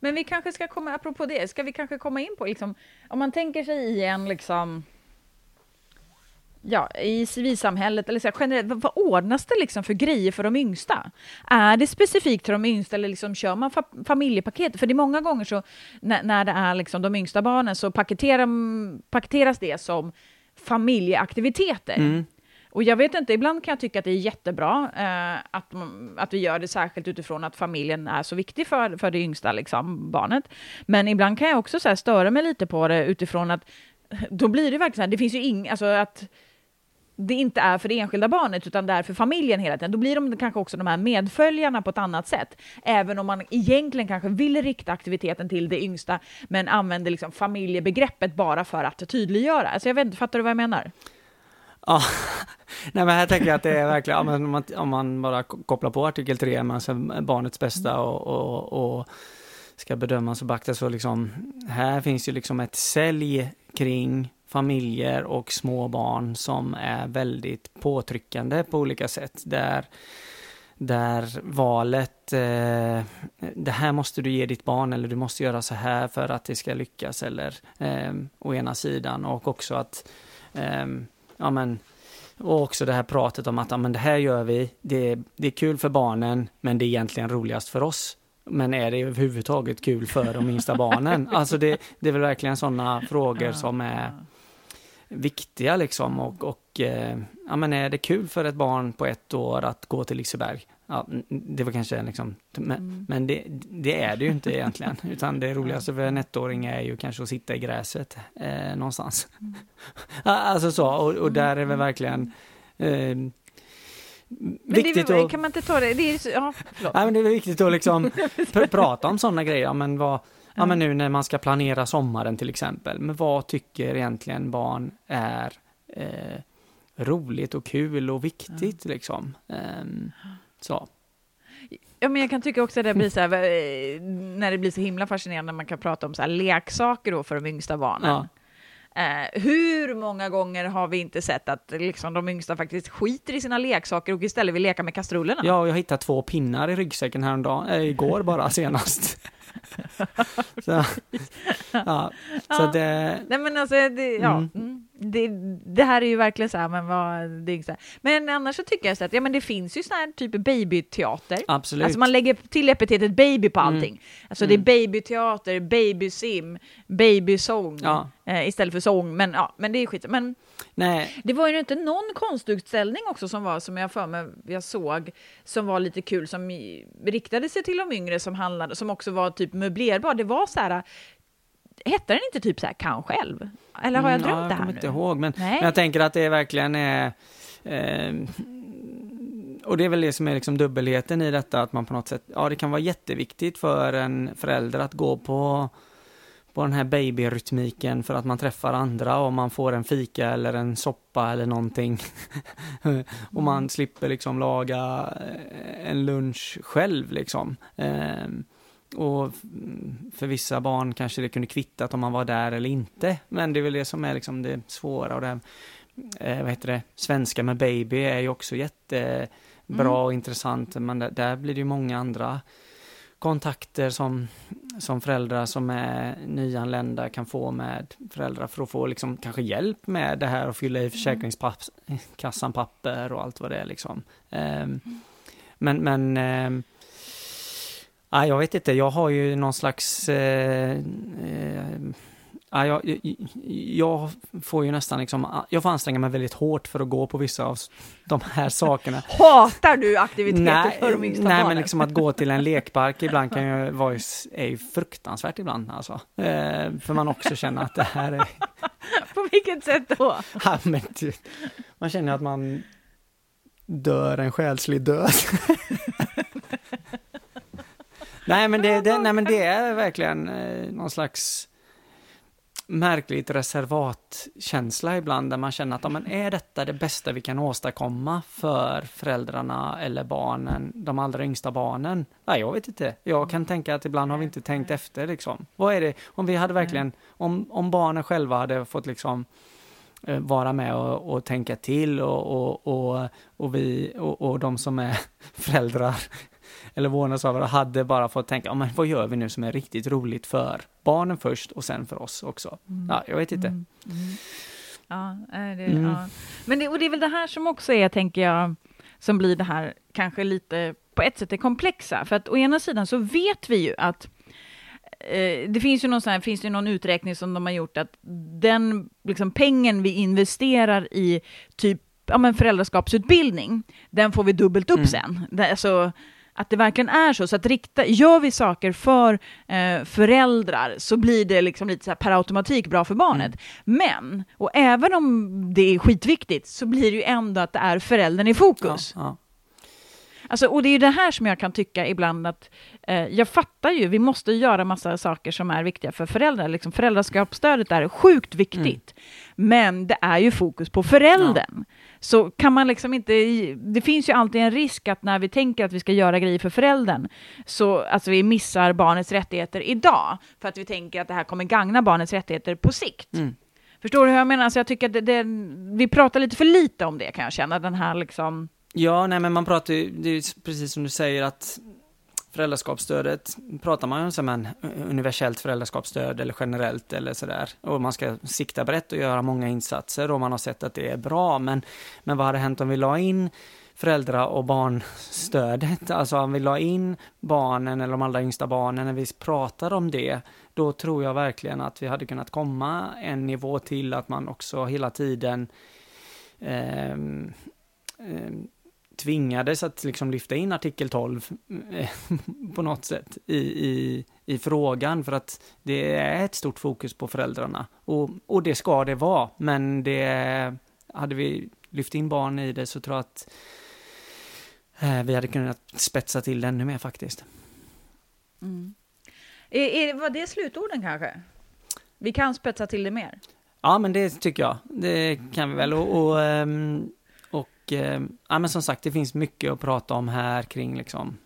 Men vi kanske ska komma, apropå det, ska vi kanske komma in på liksom, om man tänker sig i en liksom ja, i civilsamhället, eller så här, generellt, vad, vad ordnas det liksom för grejer för de yngsta? Är det specifikt till de yngsta eller liksom kör man fa familjepaket? För det är många gånger så när, när det är liksom de yngsta barnen så paketerar, paketeras det som familjeaktiviteter. Mm. Och jag vet inte, ibland kan jag tycka att det är jättebra eh, att, att vi gör det särskilt utifrån att familjen är så viktig för, för det yngsta liksom, barnet. Men ibland kan jag också så här, störa mig lite på det utifrån att då blir det verkligen så här, det finns ju inget... alltså att det inte är för det enskilda barnet utan det är för familjen hela tiden. Då blir de kanske också de här medföljarna på ett annat sätt. Även om man egentligen kanske vill rikta aktiviteten till det yngsta men använder liksom familjebegreppet bara för att tydliggöra. Alltså jag vet inte, fattar du vad jag menar? Ja, nej men här tänker jag att det är verkligen, om man, om man bara kopplar på artikel 3, alltså barnets bästa och, och, och ska bedömas och beaktas så liksom, här finns ju liksom ett sälj kring familjer och små barn som är väldigt påtryckande på olika sätt. Där, där valet, eh, det här måste du ge ditt barn eller du måste göra så här för att det ska lyckas eller eh, å ena sidan och också att eh, ja men och också det här pratet om att ja, men det här gör vi, det är, det är kul för barnen men det är egentligen roligast för oss. Men är det överhuvudtaget kul för de minsta barnen? Alltså det, det är väl verkligen sådana frågor som är viktiga liksom och, och eh, ja, men är det kul för ett barn på ett år att gå till Liseberg? Ja, det var kanske liksom, men, mm. men det, det, är det ju inte egentligen, utan det roligaste för en ettåring är ju kanske att sitta i gräset eh, någonstans. Mm. alltså så, och, och, där är väl verkligen eh, viktigt det, att... Kan man inte ta det? det är, ja, Nej, men det är viktigt att liksom pr prata om sådana grejer, men vad, Ja, men nu när man ska planera sommaren till exempel. Men vad tycker egentligen barn är eh, roligt och kul och viktigt mm. liksom? Um, så. Ja, men jag kan tycka också att det blir så här, eh, när det blir så himla fascinerande när man kan prata om så här leksaker då för de yngsta barnen. Ja. Eh, hur många gånger har vi inte sett att liksom, de yngsta faktiskt skiter i sina leksaker och istället vill leka med kastrullerna? Ja, jag hittade två pinnar i ryggsäcken häromdagen, äh, igår bara senast. så, ja, så det... Nej men alltså, det, ja. Mm. Mm det, det, här är ju verkligen så här, men vad, det är så här. Men annars så tycker jag så att ja, men det finns ju sån här typ babyteater. Absolut. Alltså man lägger till epitetet baby på mm. allting. Mm. Alltså det är mm. babyteater, babysim, babysång ja. eh, istället för sång. Men ja, men det är skit. Men Nej. det var ju inte någon konstutställning också som var, som jag för mig jag såg, som var lite kul, som riktade sig till de yngre, som handlade, som också var typ möblerbar. Det var så här, hette den inte typ så här kan själv? Eller har jag mm, drömt ja, det här nu? Jag kommer inte ihåg, men, men, jag tänker att det verkligen är eh, och det är väl det som är liksom dubbelheten i detta, att man på något sätt, ja det kan vara jätteviktigt för en förälder att gå på, på den här babyrytmiken för att man träffar andra och man får en fika eller en soppa eller någonting. och man mm. slipper liksom laga en lunch själv liksom. Eh, och för vissa barn kanske det kunde kvittat om man var där eller inte. Men det är väl det som är liksom det svåra och det här, eh, vad heter det, svenska med baby är ju också jättebra mm. och intressant. Men där, där, blir det ju många andra kontakter som, som föräldrar som är nyanlända kan få med föräldrar för att få liksom kanske hjälp med det här och fylla i mm. Försäkringskassan papper och allt vad det är liksom. Um, men, men um, Ja, jag vet inte, jag har ju någon slags... Eh, eh, ja, jag, jag, får ju nästan liksom, jag får anstränga mig väldigt hårt för att gå på vissa av de här sakerna. Hatar du aktiviteter nej, för de yngsta Nej, barnen? men liksom att gå till en lekpark ibland kan ju vara, är ju fruktansvärt ibland alltså. Eh, för man också känner att det här är... på vilket sätt då? Ja, men man känner att man dör en själslig död. Nej, men det, det, nej men det är verkligen eh, någon slags märkligt reservatkänsla ibland där man känner att men är detta det bästa vi kan åstadkomma för föräldrarna eller barnen, de allra yngsta barnen? Nej, jag vet inte. Jag kan tänka att ibland har vi inte tänkt efter liksom. Vad är det, om vi hade verkligen, om, om barnen själva hade fått liksom eh, vara med och, och tänka till och, och, och, och vi och, och de som är föräldrar eller vårdnadshavare hade bara fått tänka, ja, men vad gör vi nu som är riktigt roligt för barnen först och sen för oss också. Mm. Ja, jag vet inte. Mm. Mm. Ja, är det, Mm. ja. Men det, och det är väl det här som också är, tänker jag, som blir det här kanske lite på ett sätt det komplexa. För att å ena sidan så vet vi ju att eh, det finns ju någon, här, finns det någon uträkning som de har gjort att den liksom, pengen vi investerar i typ ja, men föräldraskapsutbildning, den får vi dubbelt upp Mm. sen. Det, alltså, att det verkligen är så. Så att rikta, gör vi saker för eh, föräldrar så blir det liksom lite så här per automatik bra för barnet. Men, och även om det är skitviktigt, så blir det ju ändå att det är föräldern i Ja, fokus. ja. Alltså, och det är ju det här som jag kan tycka ibland att eh, jag fattar ju, vi måste göra massa saker som är viktiga för föräldrar. Liksom, föräldraskapsstödet är sjukt viktigt. Men det är ju fokus på föräldern. Så kan man liksom inte, det finns ju alltid en risk att när vi tänker att vi ska göra grejer för föräldern, så alltså vi missar barnets rättigheter idag, för att vi tänker att det här kommer gagna barnets rättigheter på sikt. Mm. Förstår du hur jag menar? Alltså jag tycker att det, det, vi pratar lite för lite om det kan jag känna, den här liksom... Ja, nej men man pratar ju, det är precis som du säger att föräldraskapsstödet pratar man ju om som en universellt föräldraskapsstöd eller generellt eller sådär. Och man ska sikta brett och göra många insatser och man har sett att det är bra. Men, men vad hade hänt om vi la in föräldra och barnstödet, alltså om vi la in barnen eller de allra yngsta barnen när vi pratar om det, då tror jag verkligen att vi hade kunnat komma en nivå till att man också hela tiden eh, tvingades att liksom lyfta in artikel 12 eh, på något sätt i, i, i frågan för att det är ett stort fokus på föräldrarna och, och det ska det vara men det hade vi lyft in barn i det så tror jag att eh, vi hade kunnat spetsa till det ännu mer faktiskt. Är, är, var det slutorden kanske? Vi kan spetsa till det mer. Ja, men det tycker jag. Det kan vi väl. Och, och, ehm, och eh, ja, men som sagt, det finns mycket att prata om här kring liksom,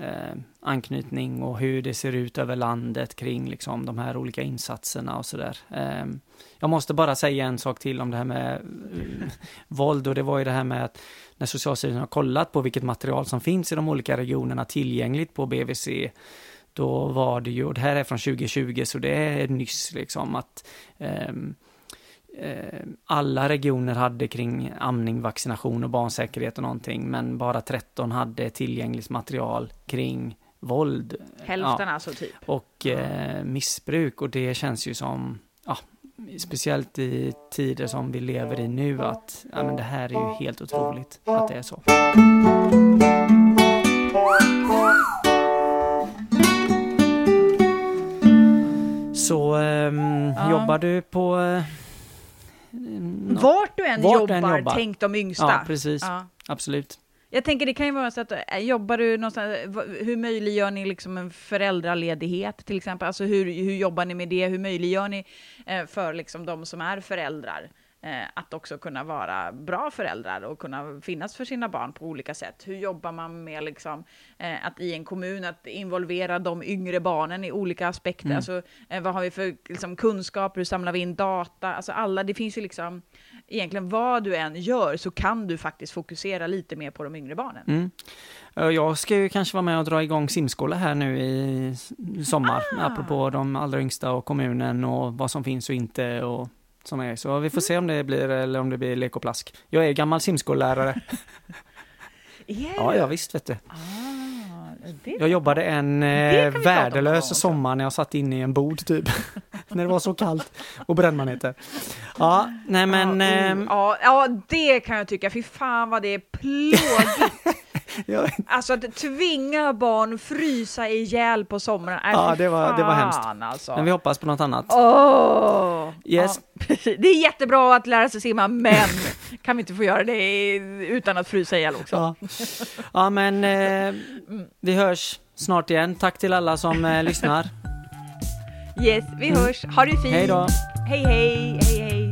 eh, anknytning och hur det ser ut över landet kring liksom, de här olika insatserna och sådär. Eh, jag måste bara säga en sak till om det här med eh, våld och det var ju det här med att när Socialstyrelsen har kollat på vilket material som finns i de olika regionerna tillgängligt på BVC då var det ju, och det här är från 2020 så det är nyss liksom att eh, alla regioner hade kring amning, vaccination och barnsäkerhet och någonting, men bara 13 hade tillgängligt material kring våld. Hälften Ja, alltså, typ. och eh, missbruk och det känns ju som, ja, speciellt i tider som vi lever i nu att ja, men det här är ju helt otroligt att det är så. Så Ja. jobbar du på... Eh, nå- Vart du än Vart jobbar, än jobbar. tänk de yngsta. Ja, precis. Ja. Absolut. Jag tänker det kan ju vara så att äh, jobbar du någonstans, hur möjliggör ni liksom en föräldraledighet till exempel? Alltså hur, hur jobbar ni med det? Hur möjliggör ni eh, för liksom de som är föräldrar eh, att också kunna vara bra föräldrar och kunna finnas för sina barn på olika sätt? Hur jobbar man med liksom, eh, att i en kommun att involvera de yngre barnen i olika aspekter? Mm. Alltså, eh, vad har vi för liksom, kunskaper? Hur samlar vi in data? Alltså alla, det finns ju liksom egentligen vad du än gör så kan du faktiskt fokusera lite mer på de yngre barnen. Mm. Eh, Jag ska ju kanske vara med och dra igång simskola här nu i sommar, Ah. apropå de allra yngsta och kommunen och vad som finns och inte och som är. Så vi får se om det blir eller om det blir lek och plask. Jag är gammal simskollärare. Är Ja, ja visst vet du. Ah, det Jag jobbade en eh, värdelös sommar när jag satt inne i en bod typ. när det var så kallt och brännmaneter. Ja, nej men... ja, ehm, oh, ja, ja, det kan jag tycka. Fy fan vad det är plågigt. ja, alltså att tvinga barn frysa ihjäl på somrarna. Äh, Ja, det var- det var hemskt. Alltså. men vi hoppas på något annat. Åh! Yes. Ja, det är jättebra att lära sig simma, men kan vi inte få göra det utan att frysa ihjäl också? Ja, ja men eh, vi hörs snart igen. Tack till alla som eh, lyssnar. Yes, vi hörs. Ha det fint! Hej då! Hej, hej! hej.